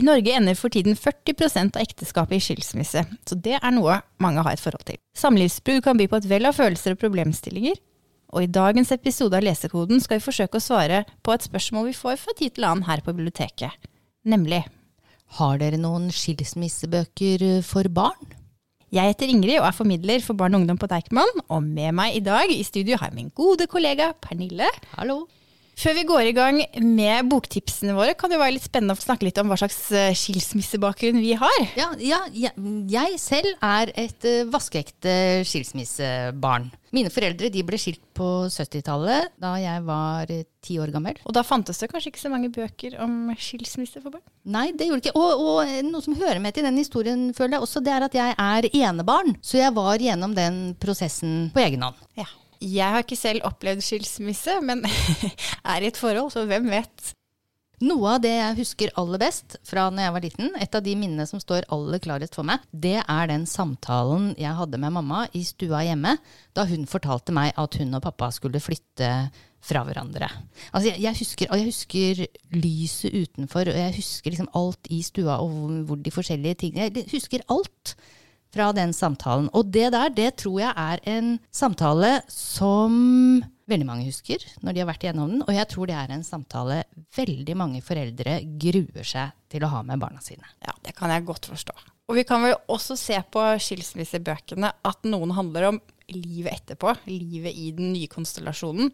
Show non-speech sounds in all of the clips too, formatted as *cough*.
I Norge ender for tiden 40% av ekteskapet i skilsmisse, så det er noe mange har et forhold til. Samlivsbrudd kan by på et vell av følelser og problemstillinger, og i dagens episode av Lesekoden skal vi forsøke å svare på et spørsmål vi får fra tid til annen her på biblioteket, nemlig Har dere noen skilsmissebøker eh, for barn? Jeg heter Ingrid og er formidler for barn og ungdom på Deichman, og med meg i dag i studio har jeg min gode kollega Pernille. Hallo. Før vi går i gang med boktipsene våre, kan det være litt spennende å snakke litt om hva slags eh, skilsmissebakgrunn vi har. Ja, ja, jeg, jeg selv er et eh, vaskeekte skilsmissebarn. Mine foreldre de ble skilt på 70-tallet, da jeg var eh, ti år gammel. Og da fantes det kanskje ikke så mange bøker om skilsmisse for barn? Nei, det gjorde det ikke. Og, og noe som hører med til den historien, føler jeg også, det er at jeg er enebarn. Så jeg var gjennom den prosessen på egen hånd. Ja. Jeg har ikke selv opplevd skilsmisse, men *laughs* er i et forhold, så hvem vet? Noe av det jeg husker aller best fra når jeg var liten, et av de minnene som står aller klarest for meg, det er den samtalen jeg hadde med mamma i stua hjemme, da hun fortalte meg at hun og pappa skulle flytte fra hverandre. Altså jeg, jeg husker, jeg husker lyset utenfor, og jeg husker liksom alt i stua og hvor, de forskjellige tingene Jeg husker alt fra den samtalen. Og det der, det tror jeg er en samtale som veldig mange husker når de har vært igjennom den. Og jeg tror det er en samtale veldig mange foreldre gruer seg til å ha med barna sine. Ja, det kan jeg godt forstå. Og vi kan vel også se på skilsmissebøkene at noen handler om livet etterpå, livet i den nye konstellasjonen.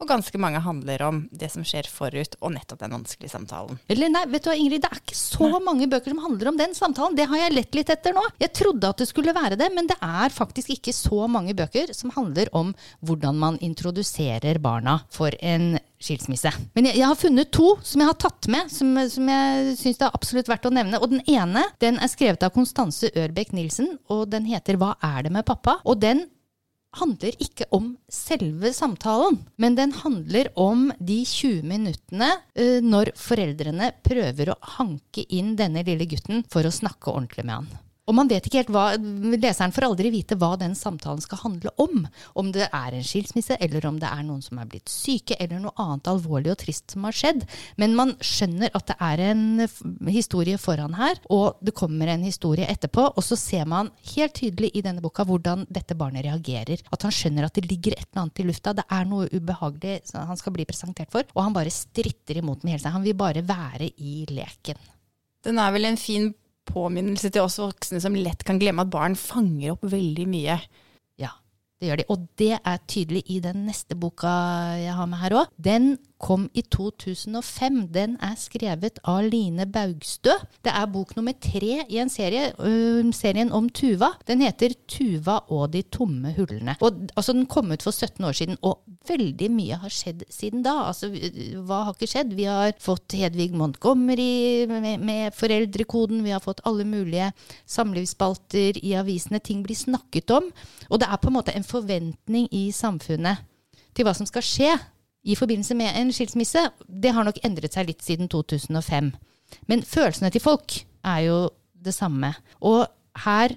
Og ganske mange handler om det som skjer forut, og nettopp den vanskelige samtalen. Eller nei, vet du hva Ingrid, det er ikke så mange bøker som handler om den samtalen. Det har jeg lett litt etter nå. Jeg trodde at det skulle være det, men det er faktisk ikke så mange bøker som handler om hvordan man introduserer barna for en skilsmisse. Men jeg, jeg har funnet to som jeg har tatt med, som, som jeg syns det er absolutt verdt å nevne. Og den ene den er skrevet av Konstanse Ørbekk Nilsen, og den heter Hva er det med pappa? Og den handler ikke om selve samtalen, men den handler om de 20 minuttene eh, når foreldrene prøver å hanke inn denne lille gutten for å snakke ordentlig med han. Og man vet ikke helt hva, Leseren får aldri vite hva den samtalen skal handle om. Om det er en skilsmisse, eller om det er noen som er blitt syke, eller noe annet alvorlig og trist som har skjedd. Men man skjønner at det er en historie foran her, og det kommer en historie etterpå. Og så ser man helt tydelig i denne boka hvordan dette barnet reagerer. At han skjønner at det ligger et eller annet i lufta. Det er noe ubehagelig han skal bli presentert for. Og han bare stritter imot med hele seg. Han vil bare være i leken. Den er vel en fin påminnelse til oss voksne som lett kan glemme at barn fanger opp veldig mye. Ja, det gjør de. Og det er tydelig i den neste boka jeg har med her òg. Den kom i 2005. Den er skrevet av Line Baugstø. Det er bok nummer tre i en serie, ø, serien om Tuva. Den heter 'Tuva og de tomme hullene'. Og, altså, den kom ut for 17 år siden, og veldig mye har skjedd siden da. Altså, hva har ikke skjedd? Vi har fått Hedvig Montgomery med, med foreldrekoden, vi har fått alle mulige samlivsspalter i avisene. Ting blir snakket om. Og det er på en måte en forventning i samfunnet til hva som skal skje i forbindelse med en skilsmisse. Det har nok endret seg litt siden 2005. Men følelsene til folk er jo det samme. Og her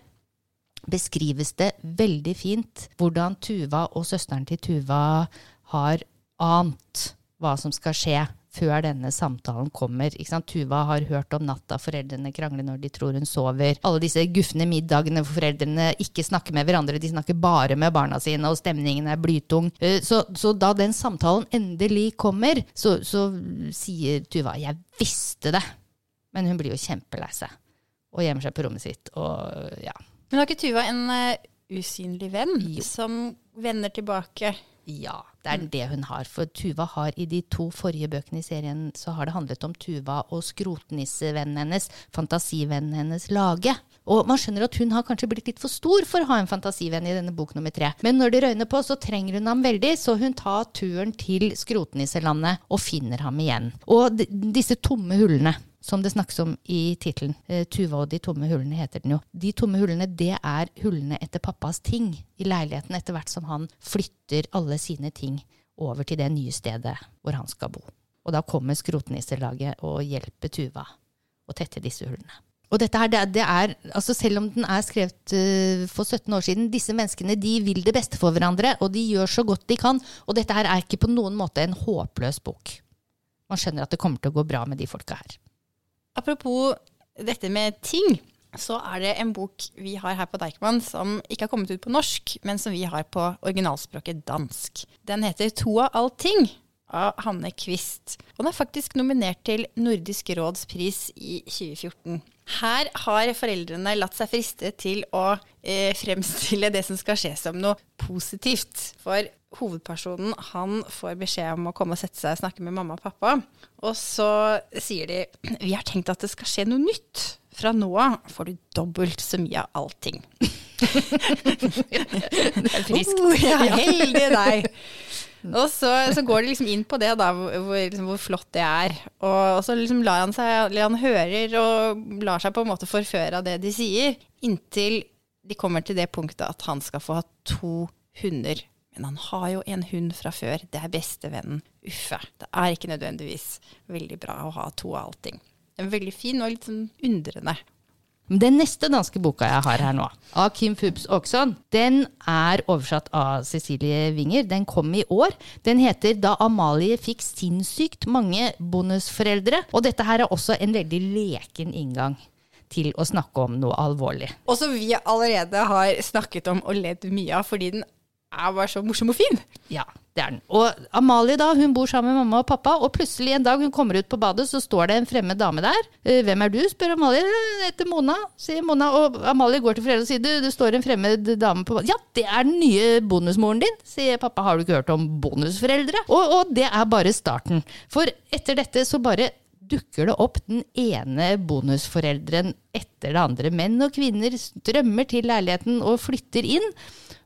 beskrives det veldig fint hvordan Tuva og søsteren til Tuva har ant hva som skal skje før denne samtalen kommer. Tuva har hørt om natta foreldrene krangler når de tror hun sover. Alle disse gufne middagene hvor foreldrene ikke snakker med hverandre, de snakker bare med barna sine, og stemningen er blytung. Eh, Så, så da den samtalen endelig kommer, så, så sier Tuva 'jeg visste det'. Men hun blir jo kjempelei seg og gjemmer seg på rommet sitt. Og ja. Men har ikke Tuva en uh, usynlig venn Jo. som vender tilbake? Ja, det er det hun har. For Tuva har i de to forrige bøkene i serien så har det handlet om Tuva og skrotnissevennen hennes, fantasivennen hennes Lage. Og man skjønner at hun har kanskje blitt litt for stor for å ha en fantasivenn i denne bok nummer tre. Men når det røyner på, så trenger hun ham veldig, så hun tar turen til skrotnisselandet og finner ham igjen. Og disse tomme hullene som det snakkes om i tittelen. Eh, Tuva og de tomme hullene heter den jo. De tomme hullene, det er hullene etter pappas ting i leiligheten etter hvert som han flytter alle sine ting over til det nye stedet hvor han skal bo. Og da kommer skrotnisselaget og hjelper Tuva å tette disse hullene. Og dette her, det, er- det er, altså Selv om den er skrevet uh, for 17 år siden, disse menneskene de vil det beste for hverandre, og de gjør så godt de kan. Og dette her er ikke på noen måte en håpløs bok. Man skjønner at det kommer til å gå bra med de folka her. Apropos dette med ting, så er det en bok vi har her på Deichman som ikke har kommet ut på norsk, men som vi har på originalspråket dansk. Den heter To av allting av Hanne Kvist. Og den er faktisk nominert til Nordisk råds pris i 2014. Her har foreldrene latt seg friste til å eh, fremstille det som skal skje som noe positivt. For hovedpersonen han får beskjed om å komme og sette seg og snakke med mamma og pappa. Og så sier de vi har tenkt at det skal skje noe nytt. Fra nå av får du dobbelt så mye av allting. *laughs* Det er friskt. Oh, ja, heldig deg! Og så, så går det liksom inn på det, da, hvor, liksom, hvor flott det er. Og, og så liksom lar han seg Han hører og lar seg på en måte forføre av det de sier, inntil de kommer til det punktet at han skal få ha to hunder. Men han har jo en hund fra før. Det er bestevennen. Uffe. Det er ikke nødvendigvis veldig bra å ha to av allting. Er veldig fin og litt sånn undrende. Den neste danske boka jeg har her nå, av Kim Fubs Aaksson, den er oversatt av Cecilie Winger. Den kom i år. Den heter 'Da Amalie fikk sinnssykt mange bonusforeldre'. Og dette her er også en veldig leken inngang til å snakke om noe alvorlig. Og som vi allerede har snakket om og ledd mye av, fordi den er bare så morsom og fin. Ja, det er den. Og Amalie da, hun bor sammen med mamma og pappa, og plutselig en dag hun kommer ut på badet, så står det en fremmed dame der. «Eh, Hvem er du? spør Amalie. 'Etter heter Mona, sier Mona. Og Amalie går til foreldrene og sier du, det står en fremmed dame på badet. Ja, det er den nye bonusmoren din, sier pappa. Har du ikke hørt om bonusforeldre? Og, og det er bare starten. For etter dette så bare dukker det opp den ene bonusforeldren etter det andre. Menn og kvinner strømmer til leiligheten og flytter inn.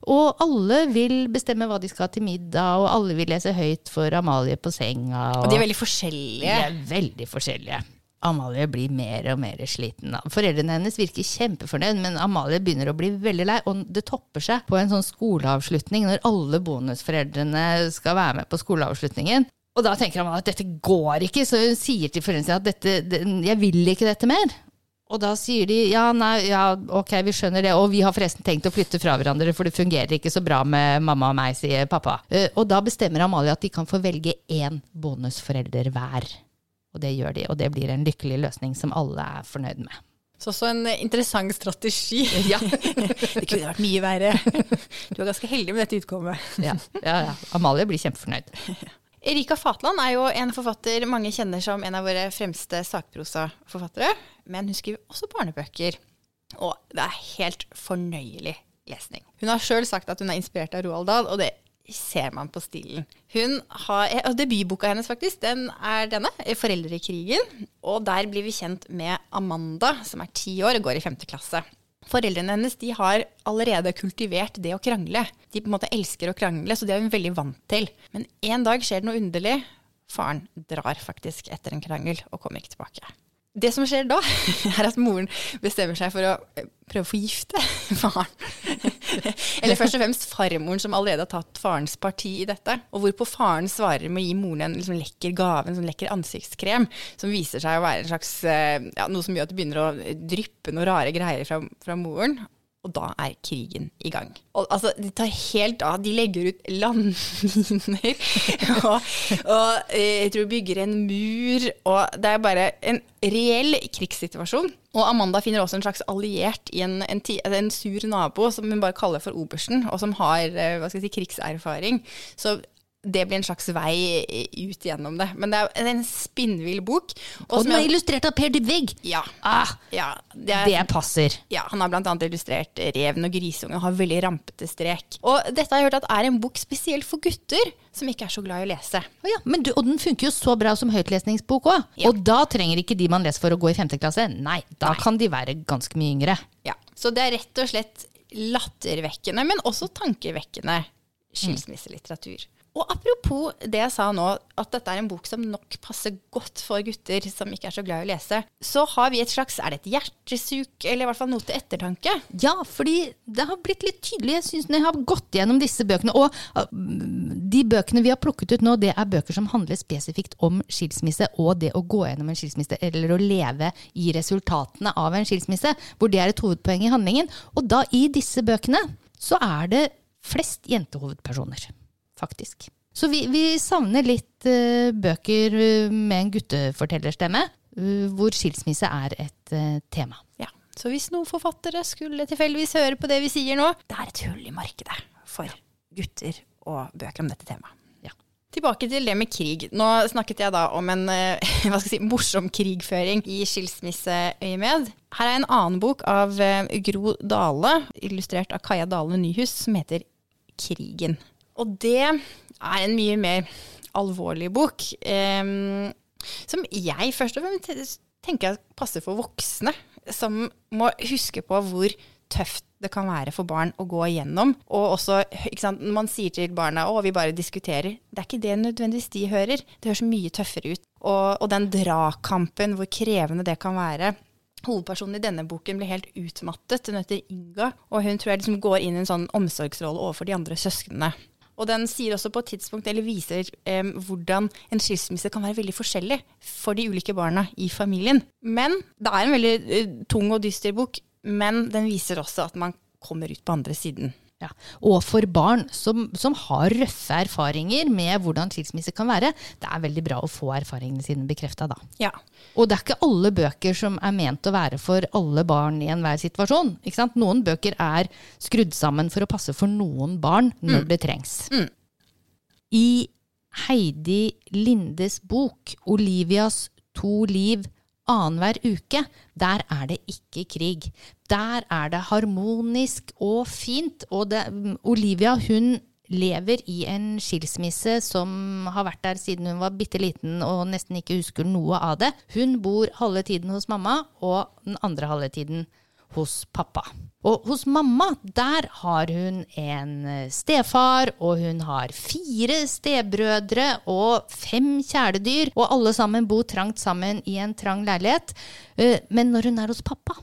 Og alle vil bestemme hva de skal ha til middag, og alle vil lese høyt for Amalie på senga. Og de er veldig forskjellige. de er veldig forskjellige. Amalie blir mer og mer sliten. Foreldrene hennes virker kjempefornøyd, men Amalie begynner å bli veldig lei. Og det topper seg på en sånn skoleavslutning, når alle bonusforeldrene skal være med på skoleavslutningen. Og da tenker han at dette går ikke, så hun sier til foreldrene sine at dette, det, jeg vil ikke dette mer. Og da sier de ja, nei, ja, ok, vi skjønner det, og vi har forresten tenkt å flytte fra hverandre, for det fungerer ikke så bra med mamma og meg, sier pappa. Eh, Og da bestemmer Amalie at de kan få velge én bonusforelder hver. Og det gjør de, og det blir en lykkelig løsning som alle er fornøyd med. Så også en interessant strategi. *laughs* Ja, det kunne vært mye verre. Du er ganske heldig med dette utkommet. ja, ja, ja. Amalie blir kjempefornøyd. *laughs* Erika Fatland er jo en forfatter mange kjenner som en av våre fremste sakprosaforfattere. Men hun skriver også barnebøker. Og det er helt fornøyelig lesning. Hun har sjøl sagt at hun er inspirert av Roald Dahl, og det ser man på stilen. Hun har, og Debutboka hennes faktisk, den er denne, 'Foreldrekrigen'. Og der blir vi kjent med Amanda, som er ti år og går i femte klasse. Foreldrene hennes de har allerede kultivert det å krangle. De på en måte elsker å krangle, så det er hun veldig vant til. Men en dag skjer det noe underlig. Faren drar faktisk etter en krangel og kommer ikke tilbake. Det som skjer da, *laughs* er at moren bestemmer seg for å eh, prøve å forgifte *laughs* faren. *laughs* Eller først og fremst farmoren, som allerede har tatt farens parti i dette. Og hvorpå faren svarer med å gi moren en liksom lekker gave, en sånn lekker ansiktskrem, som viser seg å være en slags, eh, ja, noe som gjør at det begynner å dryppe noen rare greier fra, fra moren. Og da er krigen i gang. Og altså, De tar helt av. De legger ut landminer. *laughs* og, og eh, jeg tror bygger en mur. Og det er bare en reell krigssituasjon. Og Amanda finner også en slags alliert i en, en, en sur nabo som hun bare kaller for obersten, og som har eh, si, krigserfaring. Så det blir en slags vei ut gjennom det. Men det er en spinnvill bok. Og som den er illustrert av Per Dybvig! ja, Ah, ja, det er, det passer. ja, han har annet illustrert Reven og Grisungen har veldig rampete strek. Og dette har jeg hørt at er en bok spesielt for gutter, som ikke er så glad i å lese. Oh, ja, men du, og den funker jo så bra som høytlesningsbok òg. Ja. Og da trenger ikke de man leser for å gå i femte klasse. Nei, da kan de være ganske mye yngre. Ja. Så det er rett og slett lattervekkende, men også tankevekkende skilsmisselitteratur. Og apropos det jeg sa nå, at dette er en bok som nok passer godt for gutter som ikke er så glad i å lese, så har vi et slags Er det et hjertesuk, eller i hvert fall noe til ettertanke? Ja, fordi det har blitt litt tydelig, jeg synes, når jeg har gått gjennom disse bøkene. Og uh, de bøkene vi har plukket ut nå, det er bøker som handler spesifikt om skilsmisse og det å gå gjennom en skilsmisse, eller å leve i resultatene av en skilsmisse, hvor det er et hovedpoeng i handlingen. Og da i disse bøkene så er det flest jentehovedpersoner, faktisk. Så vi, vi savner litt uh, bøker uh, med en guttefortellerstemme, uh, hvor skilsmisse er et uh, tema. Ja, Så hvis noen forfattere skulle tilfeldigvis høre på det vi sier nå, det er et hull i markedet for gutter og bøker om dette temaet. Ja. Tilbake til det med krig. Nå snakket jeg da om en eh, *laughs* hva skal jeg si, morsom krigføring i skilsmisseøyemed. Her er en annen bok av eh, Gro Dale, illustrert av Kaja Dale Nyhus, som heter Krigen. Og det er en mye mer alvorlig bok, eh, som jeg først og fremst tenker passer for voksne, som må huske på hvor tøft det kan være for barn å gå igjennom. Og også, når man sier til barna å, vi bare diskuterer, det er ikke det nødvendigvis de hører. Det høres mye tøffere ut. Og, og den dragkampen, hvor krevende det kan være. Hovedpersonen i denne boken blir helt utmattet. Hun heter Inga, og hun tror jeg liksom går inn i en sånn omsorgsrolle overfor de andre søsknene. Og den sier også på et tidspunkt, eller viser eh, hvordan en skilsmisse kan være veldig forskjellig for de ulike barna i familien. Men det er en veldig eh, tung og dyster bok, men den viser også at man kommer ut på andre siden. Ja. Og for barn som, som har røffe erfaringer med hvordan skilsmisse kan være, det er veldig bra å få erfaringene sine bekrefta da. Ja. Og det er ikke alle bøker som er ment å være for alle barn i enhver situasjon. Noen bøker er skrudd sammen for å passe for noen barn når det trengs. I Heidi Lindes bok 'Olivias to liv' annenhver uke, der er det ikke krig. Der er det harmonisk og fint. Og det, Olivia hun lever i en skilsmisse som har vært der siden hun var bitte liten og nesten ikke husker noe av det. Hun bor halve tiden hos mamma og den andre halve tiden hos pappa. Og hos mamma, der har hun en eh, stefar, og hun har fire stebrødre og fem kjæledyr, og alle sammen bor trangt sammen i en trang leilighet. Eh, Men når hun er hos pappa,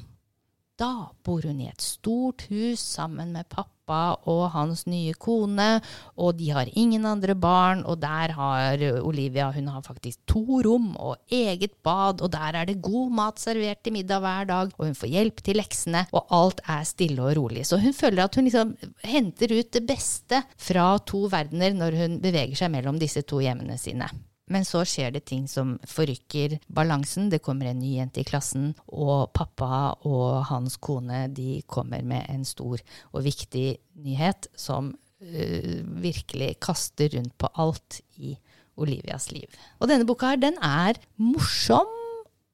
da bor hun i et stort hus sammen med pappa og hans nye kone, og de har ingen andre barn, og der har Olivia hun har faktisk to rom og eget bad, og der er det god mat servert til middag hver dag, og hun får hjelp til leksene, og alt er stille og rolig. Så hun føler at hun liksom henter ut det beste fra to verdener når hun beveger seg mellom disse to hjemmene sine. Men så skjer det ting som forrykker balansen. Det kommer en ny jente i klassen, og pappa og hans kone de kommer med en stor og viktig nyhet som uh, virkelig kaster rundt på alt i Olivias liv. Og denne boka her, den er morsom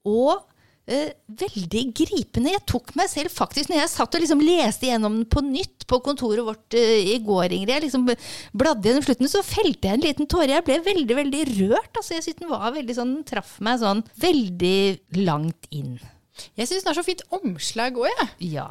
og eh, veldig gripende. Jeg tok meg selv faktisk, når jeg satt og liksom leste gjennom den på nytt på kontoret vårt eh, i går, Ingrid, jeg liksom bladde gjennom slutten, så felte jeg en liten tåre. Jeg ble veldig, veldig rørt. Altså, jeg synes den var veldig sånn, den traff meg sånn veldig langt inn. Jeg syns den har så fint omslag òg, jeg. Ja.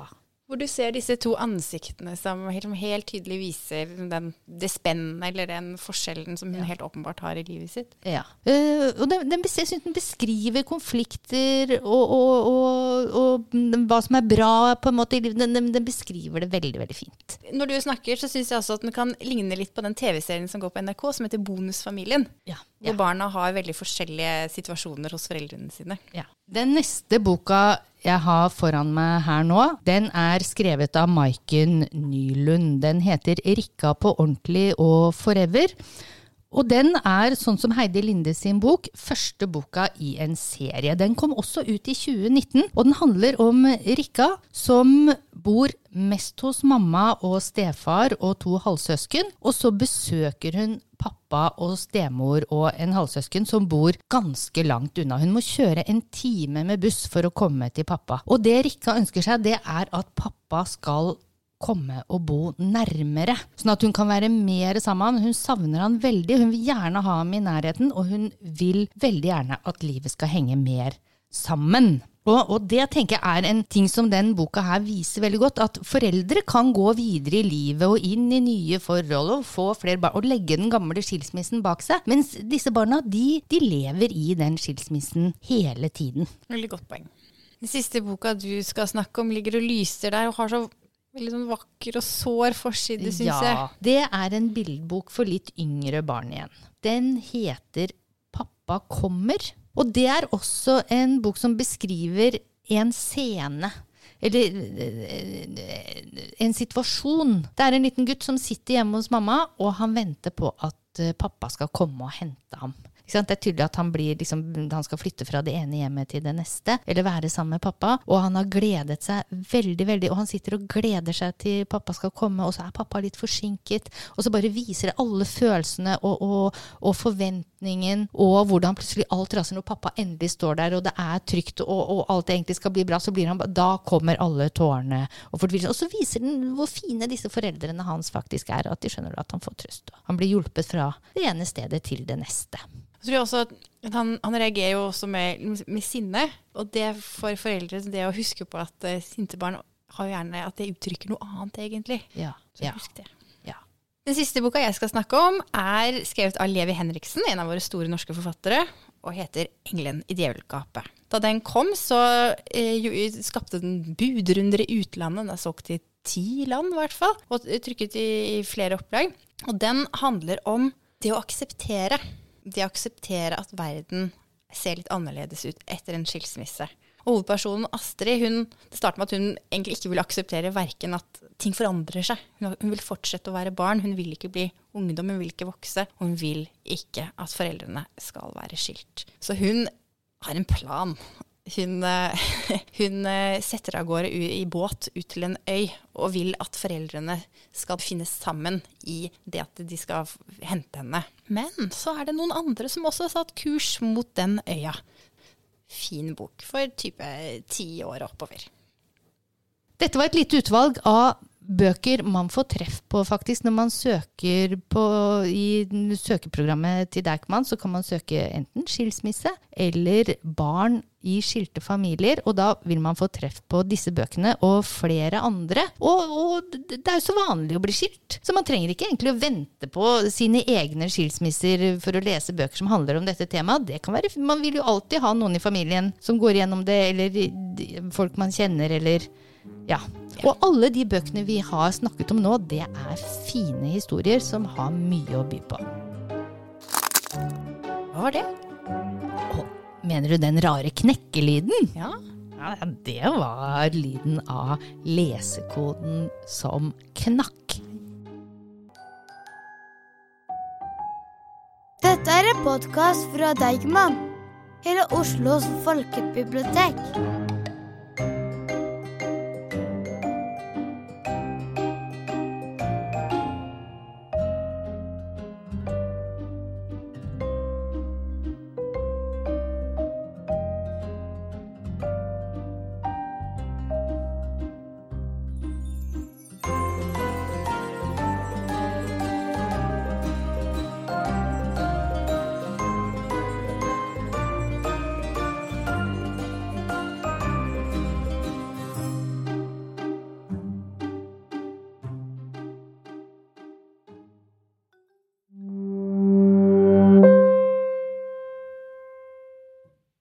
Hvor du ser disse to ansiktene som helt, som helt tydelig viser den, det spennet eller den forskjellen som hun helt åpenbart har i livet sitt. Ja. Uh, og den, den, jeg synes den beskriver konflikter og, og, og, og hva som er bra på en måte i livet. Den, den, den beskriver det veldig, veldig fint. Når du snakker, så syns jeg også at den kan ligne litt på den TV-serien som går på NRK, som heter Bonusfamilien. Ja. Hvor barna har veldig forskjellige situasjoner hos foreldrene sine. Ja. Den neste boka jeg har foran meg her nå, den er skrevet av Maiken Nylund. Den heter 'Rikka på ordentlig og forever'. Og den er, sånn som Heidi Linde sin bok, første boka i en serie. Den kom også ut i 2019, og den handler om Rikka som bor mest hos mamma og stefar og to halvsøsken, og så besøker hun pappa og stemor og en halvsøsken som bor ganske langt unna. Hun må kjøre en time med buss for å komme til pappa. Og det Rikka ønsker seg, det er at pappa skal komme og bo nærmere, sånn at hun kan være mer sammen. Hun savner han veldig, hun vil gjerne ha ham i nærheten, og hun vil veldig gjerne at livet skal henge mer sammen. Og, og det tenker jeg er en ting som den boka her viser veldig godt. At foreldre kan gå videre i livet og inn i nye forhold og få flere barn og legge den gamle skilsmissen bak seg. Mens disse barna de, de lever i den skilsmissen hele tiden. Veldig godt poeng. Den siste boka du skal snakke om, ligger og lyser der og har så veldig sånn vakker og sår forside, syns jeg. Ja, det er en bildbok for litt yngre barn igjen. Den heter Pappa kommer. Og det er også en bok som beskriver en scene. Eller en situasjon. Det er en liten gutt som sitter hjemme hos mamma, og han venter på at eh, pappa skal komme og hente ham. Det er tydelig at han, blir, liksom, han skal flytte fra det ene hjemmet til det neste, eller være sammen med pappa. Og han har gledet seg veldig, veldig, og han sitter og gleder seg til pappa skal komme, og så er pappa litt forsinket. Og så bare viser det alle følelsene og, og, og forventningen, og hvordan plutselig alt raser når pappa endelig står der, og det er trygt, og, og alt egentlig skal bli bra, så blir han Da kommer alle tårene og fortvilelsen. Og så viser den hvor fine disse foreldrene hans faktisk er, og at de skjønner at han får trøst. Han blir hjulpet fra det ene stedet til det neste. Jeg tror også at han, han reagerer jo også med, med, sinne. Og det for foreldre, det å huske på at uh, sinte barn har jo gjerne at det uttrykker noe annet, egentlig. Ja. Så ja. husk det. Den siste boka jeg skal snakke om, er skrevet av Levi Henriksen, en av våre store norske forfattere, og heter 'Engelen i djevelgapet'. Da den kom, så eh, skapte den budrunder i utlandet. Den er solgt i ti land, i hvert fall, og trykket i, i flere opplag. Og den handler om det å akseptere det å akseptere at verden ser litt annerledes ut etter en skilsmisse. Hovedpersonen Astrid hun, det starter med at hun egentlig ikke vil akseptere verken at ting forandrer seg. Hun, vil fortsette å være barn, hun vil ikke bli ungdom, hun vil ikke vokse. Og hun vil ikke at foreldrene skal være skilt. Så hun har en plan. Hun, *laughs* hun setter av gårde i båt ut til en øy og vil at foreldrene skal finne sammen i det at de skal hente henne. Men så er det noen andre som også har satt kurs mot den øya. Fin bok for type ti år oppover. Dette var et lite utvalg av bøker man får treff på, faktisk. Når man søker på i søkeprogrammet til Deichman, så kan man søke enten skilsmisse eller barn i skilte familier, og da vil man få treff på disse bøkene og flere andre. Og, og det er jo så vanlig å bli skilt, så man trenger ikke egentlig å vente på sine egne skilsmisser for å lese bøker som handler om dette temaet. Det kan være, man vil jo alltid ha noen i familien som går gjennom det, eller folk man kjenner, eller ja. Og alle de bøkene vi har snakket om nå, det er fine historier som har mye å by på. Hva var det? Å, mener du den rare knekkelyden? Ja. Ja, det var lyden av lesekoden som knakk. Dette er en podkast fra Deigman, hele Oslos folkebibliotek.